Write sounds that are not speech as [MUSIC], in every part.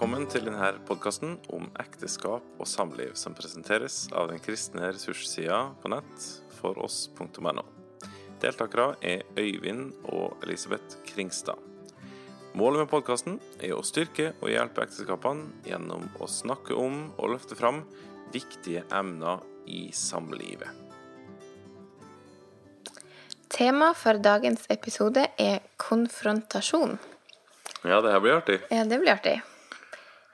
Velkommen til denne podkasten om ekteskap og samliv, som presenteres av den kristne ressurssida på nett foross.no. Deltakere er Øyvind og Elisabeth Kringstad. Målet med podkasten er å styrke og hjelpe ekteskapene gjennom å snakke om og løfte fram viktige emner i samlivet. Tema for dagens episode er konfrontasjon. Ja, det her blir artig. Ja, det blir artig.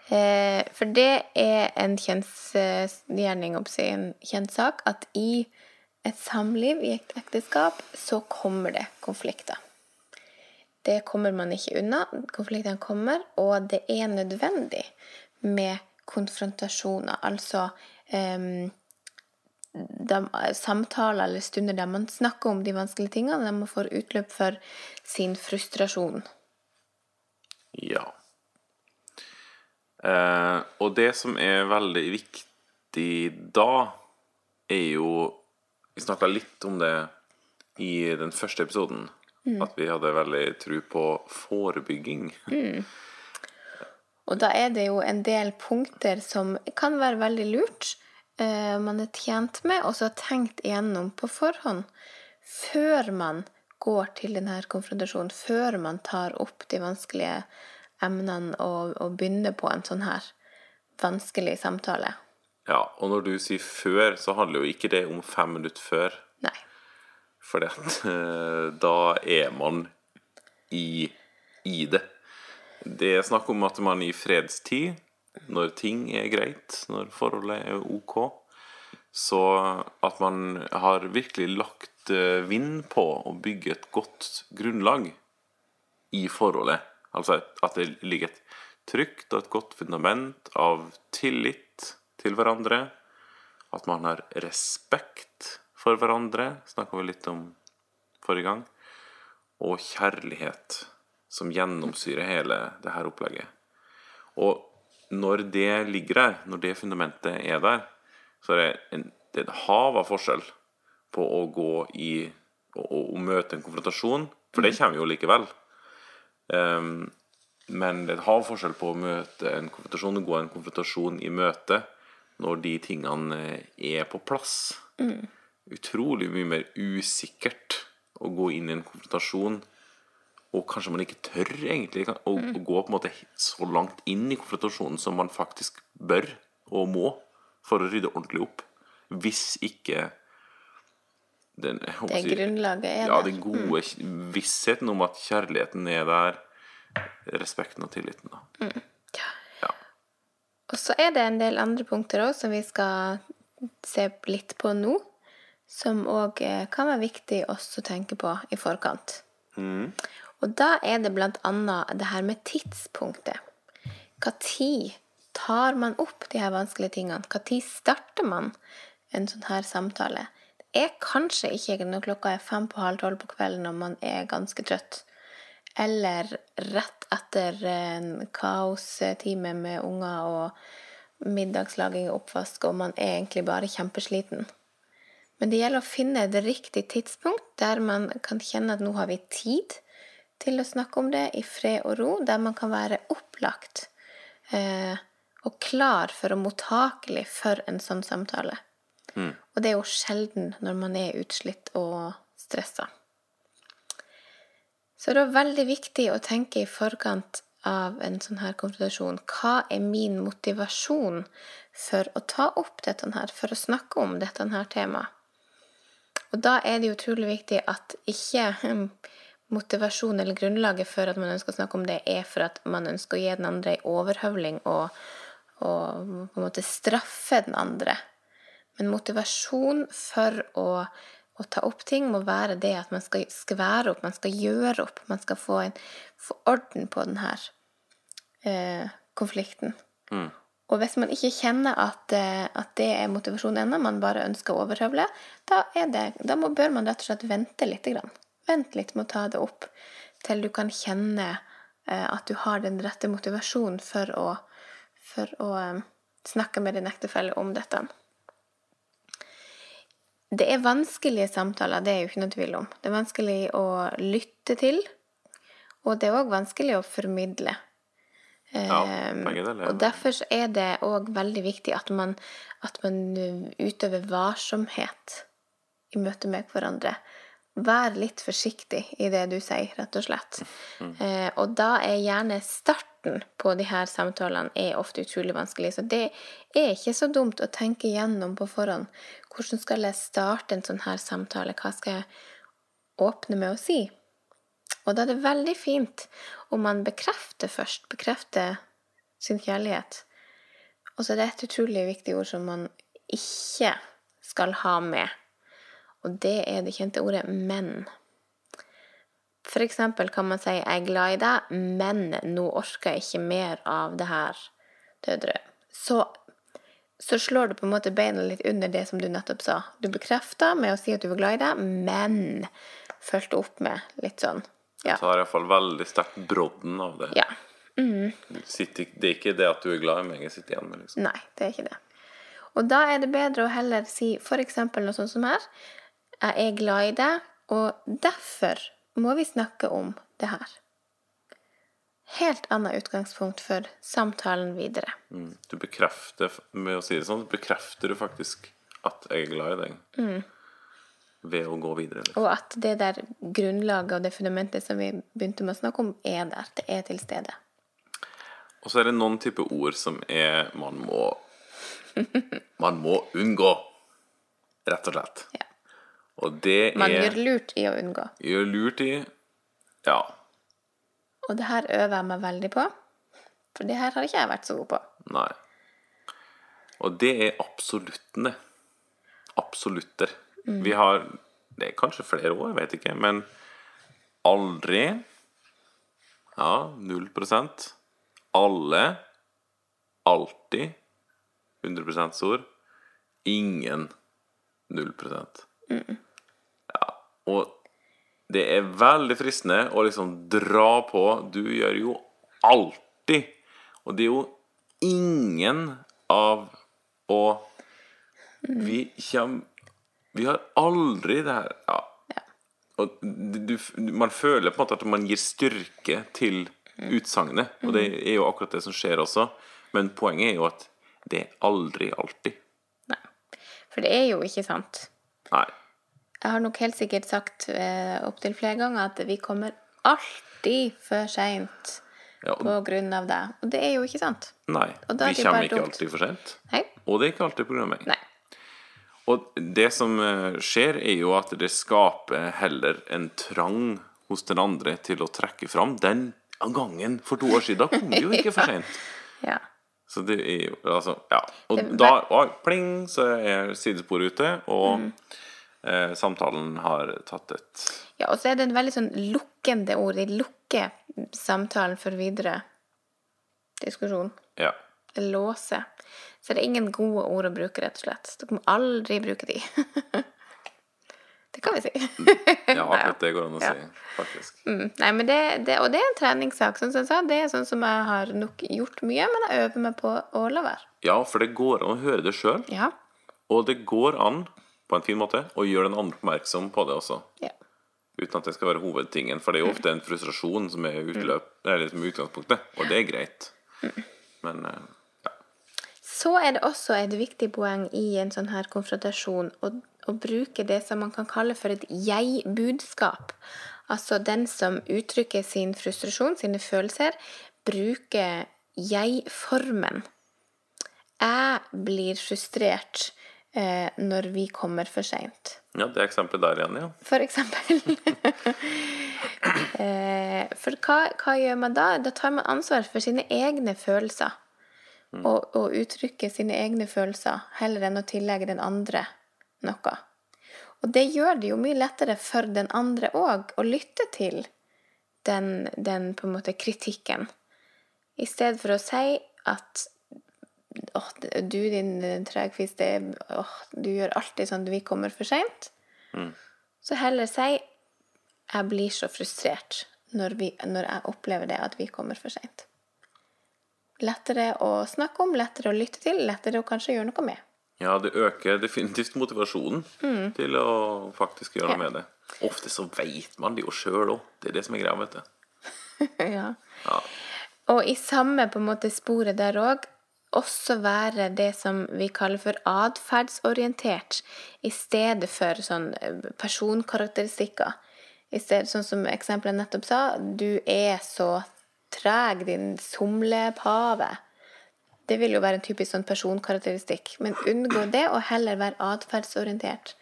Eh, for det er en kjensgjerning, en kjent sak, at i et samliv, i et ekteskap, så kommer det konflikter. Det kommer man ikke unna. Konfliktene kommer, og det er nødvendig med konfrontasjoner. Altså um, de, samtaler eller stunder der man snakker om de vanskelige tingene, der man får utløp for sin frustrasjon. Ja. Eh, og det som er veldig viktig da, er jo Vi snakka litt om det i den første episoden. Mm. At vi hadde veldig tro på forebygging. Mm. Og da er det jo en del punkter som kan være veldig lurt. Eh, man er tjent med, og så har tenkt igjennom på forhånd. Før man går til denne konfrontasjonen, før man tar opp de vanskelige emnene og, og begynne på en sånn her vanskelig samtale. Ja, og når du sier før, så handler jo ikke det om fem minutter før. Nei. For da er man i, i det. Det er snakk om at man i fredstid, når ting er greit, når forholdet er ok, så at man har virkelig lagt eh, vind på å bygge et godt grunnlag i forholdet. Altså at det ligger et trygt og et godt fundament av tillit til hverandre. At man har respekt for hverandre, snakka vi litt om forrige gang. Og kjærlighet som gjennomsyrer hele det her opplegget. Og når det ligger der, når det fundamentet er der, så er det, en, det er et hav av forskjell på å gå i å møte en konfrontasjon, for det kommer jo likevel. Um, men det har forskjell på å møte en konfrontasjon og gå en konfrontasjon i møte når de tingene er på plass. Mm. Utrolig mye mer usikkert å gå inn i en konfrontasjon og kanskje man ikke tør egentlig å, mm. å, gå på en måte så langt inn i konfrontasjonen som man faktisk bør og må for å rydde ordentlig opp. Hvis ikke den, det grunnlaget er ja, den gode mm. vissheten om at kjærligheten er der, respekten og tilliten. Da. Mm. Ja. Og så er det en del andre punkter òg som vi skal se litt på nå, som òg eh, kan være viktig også å tenke på i forkant. Mm. Og da er det blant annet det her med tidspunktet. Når tar man opp de her vanskelige tingene? Når starter man en sånn her samtale? Er kanskje ikke når klokka er fem på halv tolv på kvelden når man er ganske trøtt eller rett etter en kaostime med unger og middagslaging og oppvask, og man er egentlig bare kjempesliten. Men det gjelder å finne et riktig tidspunkt der man kan kjenne at nå har vi tid til å snakke om det i fred og ro, der man kan være opplagt eh, og klar for og mottakelig for en sånn samtale. Mm. Og det er jo sjelden når man er utslitt og stressa. Så det er veldig viktig å tenke i forkant av en sånn her konfrontasjon. Hva er min motivasjon for å ta opp dette her, for å snakke om dette her temaet? Og da er det utrolig viktig at ikke motivasjon eller grunnlaget for at man ønsker å snakke om det, er for at man ønsker å gi den andre en overhøvling og, og på en måte straffe den andre. Men motivasjon for å å ta opp ting må være det at man skal skvære opp, man skal gjøre opp, man skal få, en, få orden på denne eh, konflikten. Mm. Og hvis man ikke kjenner at, eh, at det er motivasjonen ennå, man bare ønsker å overhøvle, da, det, da må, bør man rett og slett vente litt. Grann. Vent litt med å ta det opp til du kan kjenne eh, at du har den rette motivasjonen for å, for å eh, snakke med din ektefelle om dette. Det er vanskelige samtaler, det er jo ikke noe tvil om. Det er vanskelig å lytte til, og det er òg vanskelig å formidle. Ja, Eh, begge deler. og derfor er det òg veldig viktig at man, at man uh, utøver varsomhet i møte med hverandre. Vær litt forsiktig i det du sier, rett og slett. Mm. og da er gjerne starten på de her samtalene er ofte utrolig vanskelig. Så det er ikke så dumt å tenke gjennom på forhånd. Hvordan skal jeg starte en sånn her samtale? Hva skal jeg åpne med å si? Og da er det veldig fint om man bekrefter først, bekrefter sin kjærlighet. Og så er det et utrolig viktig ord som man ikke skal ha med. Og det er det kjente ordet 'men'. Eksempel kan man si 'jeg er glad i deg, men nå orker jeg ikke mer av det her'. Så, så slår du på en måte beina litt under det som du nettopp sa. Du bekrefta med å si at du var glad i deg, men fulgte opp med litt sånn ja. Så tar iallfall veldig sterkt brodden av det. ja. Mm. sitter, det er ikke det at du er glad i meg jeg sitter igjen med, liksom. Nei, det er ikke det. Og da er det bedre å heller si f.eks. noe sånt som her. Jeg er glad i deg, og derfor må vi snakke om det her. Helt annet utgangspunkt for samtalen videre. Mm. Du bekrefter, med å si det sånn, så bekrefter du faktisk at jeg er glad i deg. Mm. Ved å gå videre. Liksom. Og at det der grunnlaget og det fundamentet som vi begynte med å snakke om, er der. Det er til stede. Og så er det noen type ord som er man må Man må unngå, rett og slett. [LAUGHS] Ja. Og det Man er gjør lurt i å unngå. Gjør lurt i Ja. Og det her øver jeg meg veldig på. For det her har ikke jeg vært så god på. Nei. Og det er absoluttene. Absolutter. Vi har Det er kanskje flere år, jeg vet ikke, men aldri Ja, null prosent. Alle. Alltid. 100% ord. Ingen. Null prosent. Og det er veldig fristende å liksom dra på Du gjør jo alltid Og det er jo ingen av å Vi kommer Vi har aldri det her. Ja. Og du, man føler på en måte at man gir styrke til utsagnet, og det er jo akkurat det som skjer også. Men poenget er jo at det er aldri alltid. Nei. For det er jo ikke sant. Nei. Jeg har nok helt sikkert sagt eh, opptil flere ganger at vi kommer alltid for seint Ja, og, på grunn av det. Og det er jo ikke sant. nei. Vi kommer ikke alltid for sent. Og det er ikke alltid pga. meg. Nei. Og det som eh, skjer, er jo at det skaper heller en trang hos den andre til å trekke fram den gangen for to år siden. Da kom det jo ikke [LAUGHS] for sent. Ja. Så det er jo altså Ja. Og da og, pling, så er sidesporet ute, og Mm. Eh, samtalen har tatt et ja. Og så er det en veldig sånn lukkende ord. De lukker samtalen for videre diskusjon. Ja. Det låser. Så det er ingen gode ord å bruke, rett og slett. Dere må aldri bruke de. [LAUGHS] det kan vi si. ja akkurat det går an å [LAUGHS] Ja. si, faktisk. Mm. Nei, men det, det, og det er en treningssak. Som jeg sa, det er sånn som jeg har nok gjort mye, men jeg øver meg på å la være. Ja, for det går an å høre det sjøl, Ja. og det går an på en fin måte og gjøre den andre oppmerksom på det også. ja. Uten at det skal være hovedtingen, for det er jo ofte en frustrasjon som er, utløp, er utgangspunktet, og det er greit. Men eh, ja. Så er det også et viktig poeng i en sånn her konfrontasjon å, å bruke det som man kan kalle for et jeg-budskap. Altså den som uttrykker sin frustrasjon, sine følelser, bruker jeg-formen. Jeg blir frustrert eh, når vi kommer for seint. ja, det er eksempelet der igjen, ja. For eksempel. [LAUGHS] eh, for hva, hva gjør man da? Da tar man ansvar for sine egne følelser. Og, og uttrykker sine egne følelser heller enn å tillegge den andre noe. Og det gjør det jo mye lettere for den andre òg å lytte til den, den på en måte kritikken. I stedet for å si at åh, du din tregfis, det er- åh, du gjør alltid sånn vi kommer for seint. Så heller si jeg blir så frustrert når, vi, når jeg opplever det at vi kommer for seint. Lettere å snakke om, lettere å lytte til, lettere å kanskje gjøre noe med. Ja, det øker definitivt motivasjonen til å faktisk gjøre Ja. noe med det. Ofte så veit man det jo sjøl òg. Det er det som er greia, vet du. [LAUGHS] ja. Ja. Og i samme på en måte sporet der òg også være det som vi kaller for atferdsorientert, i stedet for sånn eh, personkarakteristikker. I stedet, sånn som eksempelet jeg nettopp sa, du er så treg, din somlepave. Det vil jo være en typisk sånn personkarakteristikk. Men unngå det, og heller være atferdsorientert.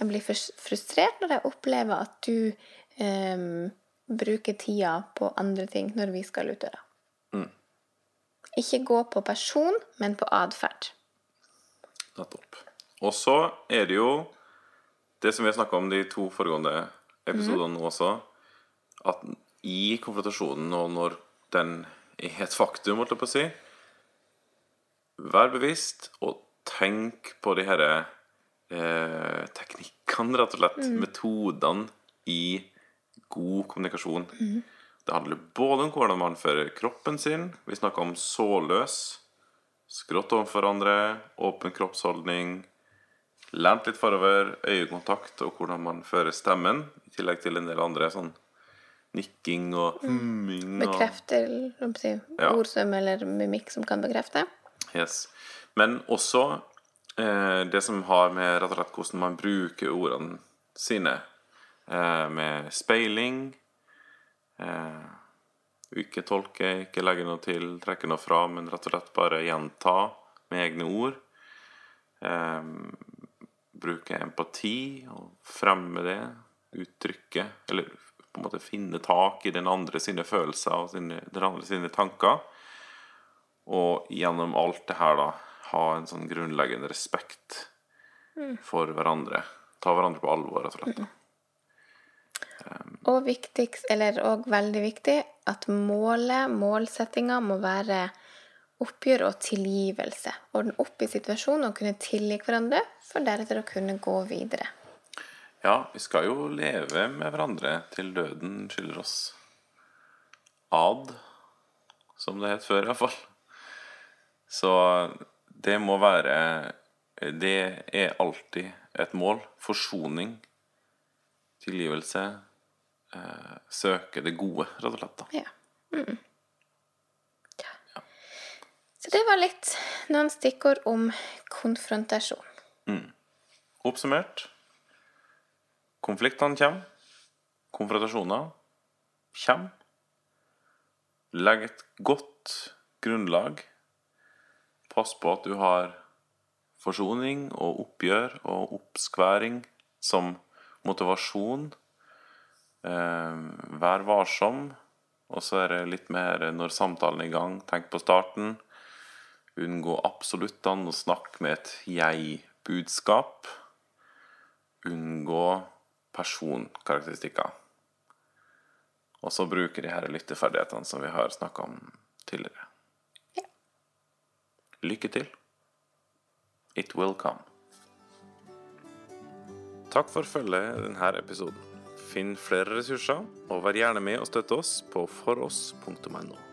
Jeg blir frustrert når jeg opplever at du eh, bruker tida på andre ting når vi skal ut. Mm. Ikke gå på person, men på atferd. Nettopp. Og så er det jo det som vi har snakka om de to foregående episodene nå også, at i konfrontasjonen og når den er et faktum, holdt jeg på å si Vær bevisst og tenk på de herre eh, teknikkene, rett og slett. Mm. Metodene i god kommunikasjon. Mm. Det handler både om hvordan man fører kroppen sin. Vi snakker om såløs. Skrått overfor hverandre, åpen kroppsholdning, lent litt forover, øyekontakt og hvordan man fører stemmen, i tillegg til en del andre sånn nikking og mm. humming og Bekrefter si, ja. ordsøm eller mimikk som kan bekrefte. Yes. Men også eh, det som har med rett og slett hvordan man bruker ordene sine, eh, med speiling eh, Ikke tolke, ikke legge noe til, trekke noe fra, men rett og slett bare gjenta med egne ord. Eh, bruke empati og fremme det, uttrykke Eller på en måte finne tak i den andre sine følelser og sine, den andre sine tanker. Og gjennom alt det her, da, ha en sånn grunnleggende respekt mm. for hverandre. Ta hverandre på alvor, rett og slett. Mm. Og viktigst, òg veldig viktig, at målet, målsettinga, må være oppgjør og tilgivelse. Ordne opp i situasjonen og kunne tilgi hverandre, for deretter å kunne gå videre. Ja, vi skal jo leve med hverandre til døden skiller oss ad, som det het før, iallfall. Så det må være Det er alltid et mål. Forsoning, tilgivelse. Eh, søke det gode, rett og slett. Da. Ja. Mm. Så det var litt noen stikkord om konfrontasjon. Mm. Oppsummert konfliktene kommer. Konfrontasjoner kommer. Legg et godt grunnlag. Pass på at du har forsoning og oppgjør og oppskværing som motivasjon. Eh, vær varsom. Og så er det litt mer når samtalen er i gang. Tenk på starten. Unngå absoluttene og snakke med et jeg-budskap. Unngå personkarakteristikker. Og så bruke de her lytteferdighetene som vi har snakka om tidligere. Ja. Lykke til. It will come. Takk for følget denne episoden. Finn flere ressurser, og vær gjerne med og støtte oss på foross.no.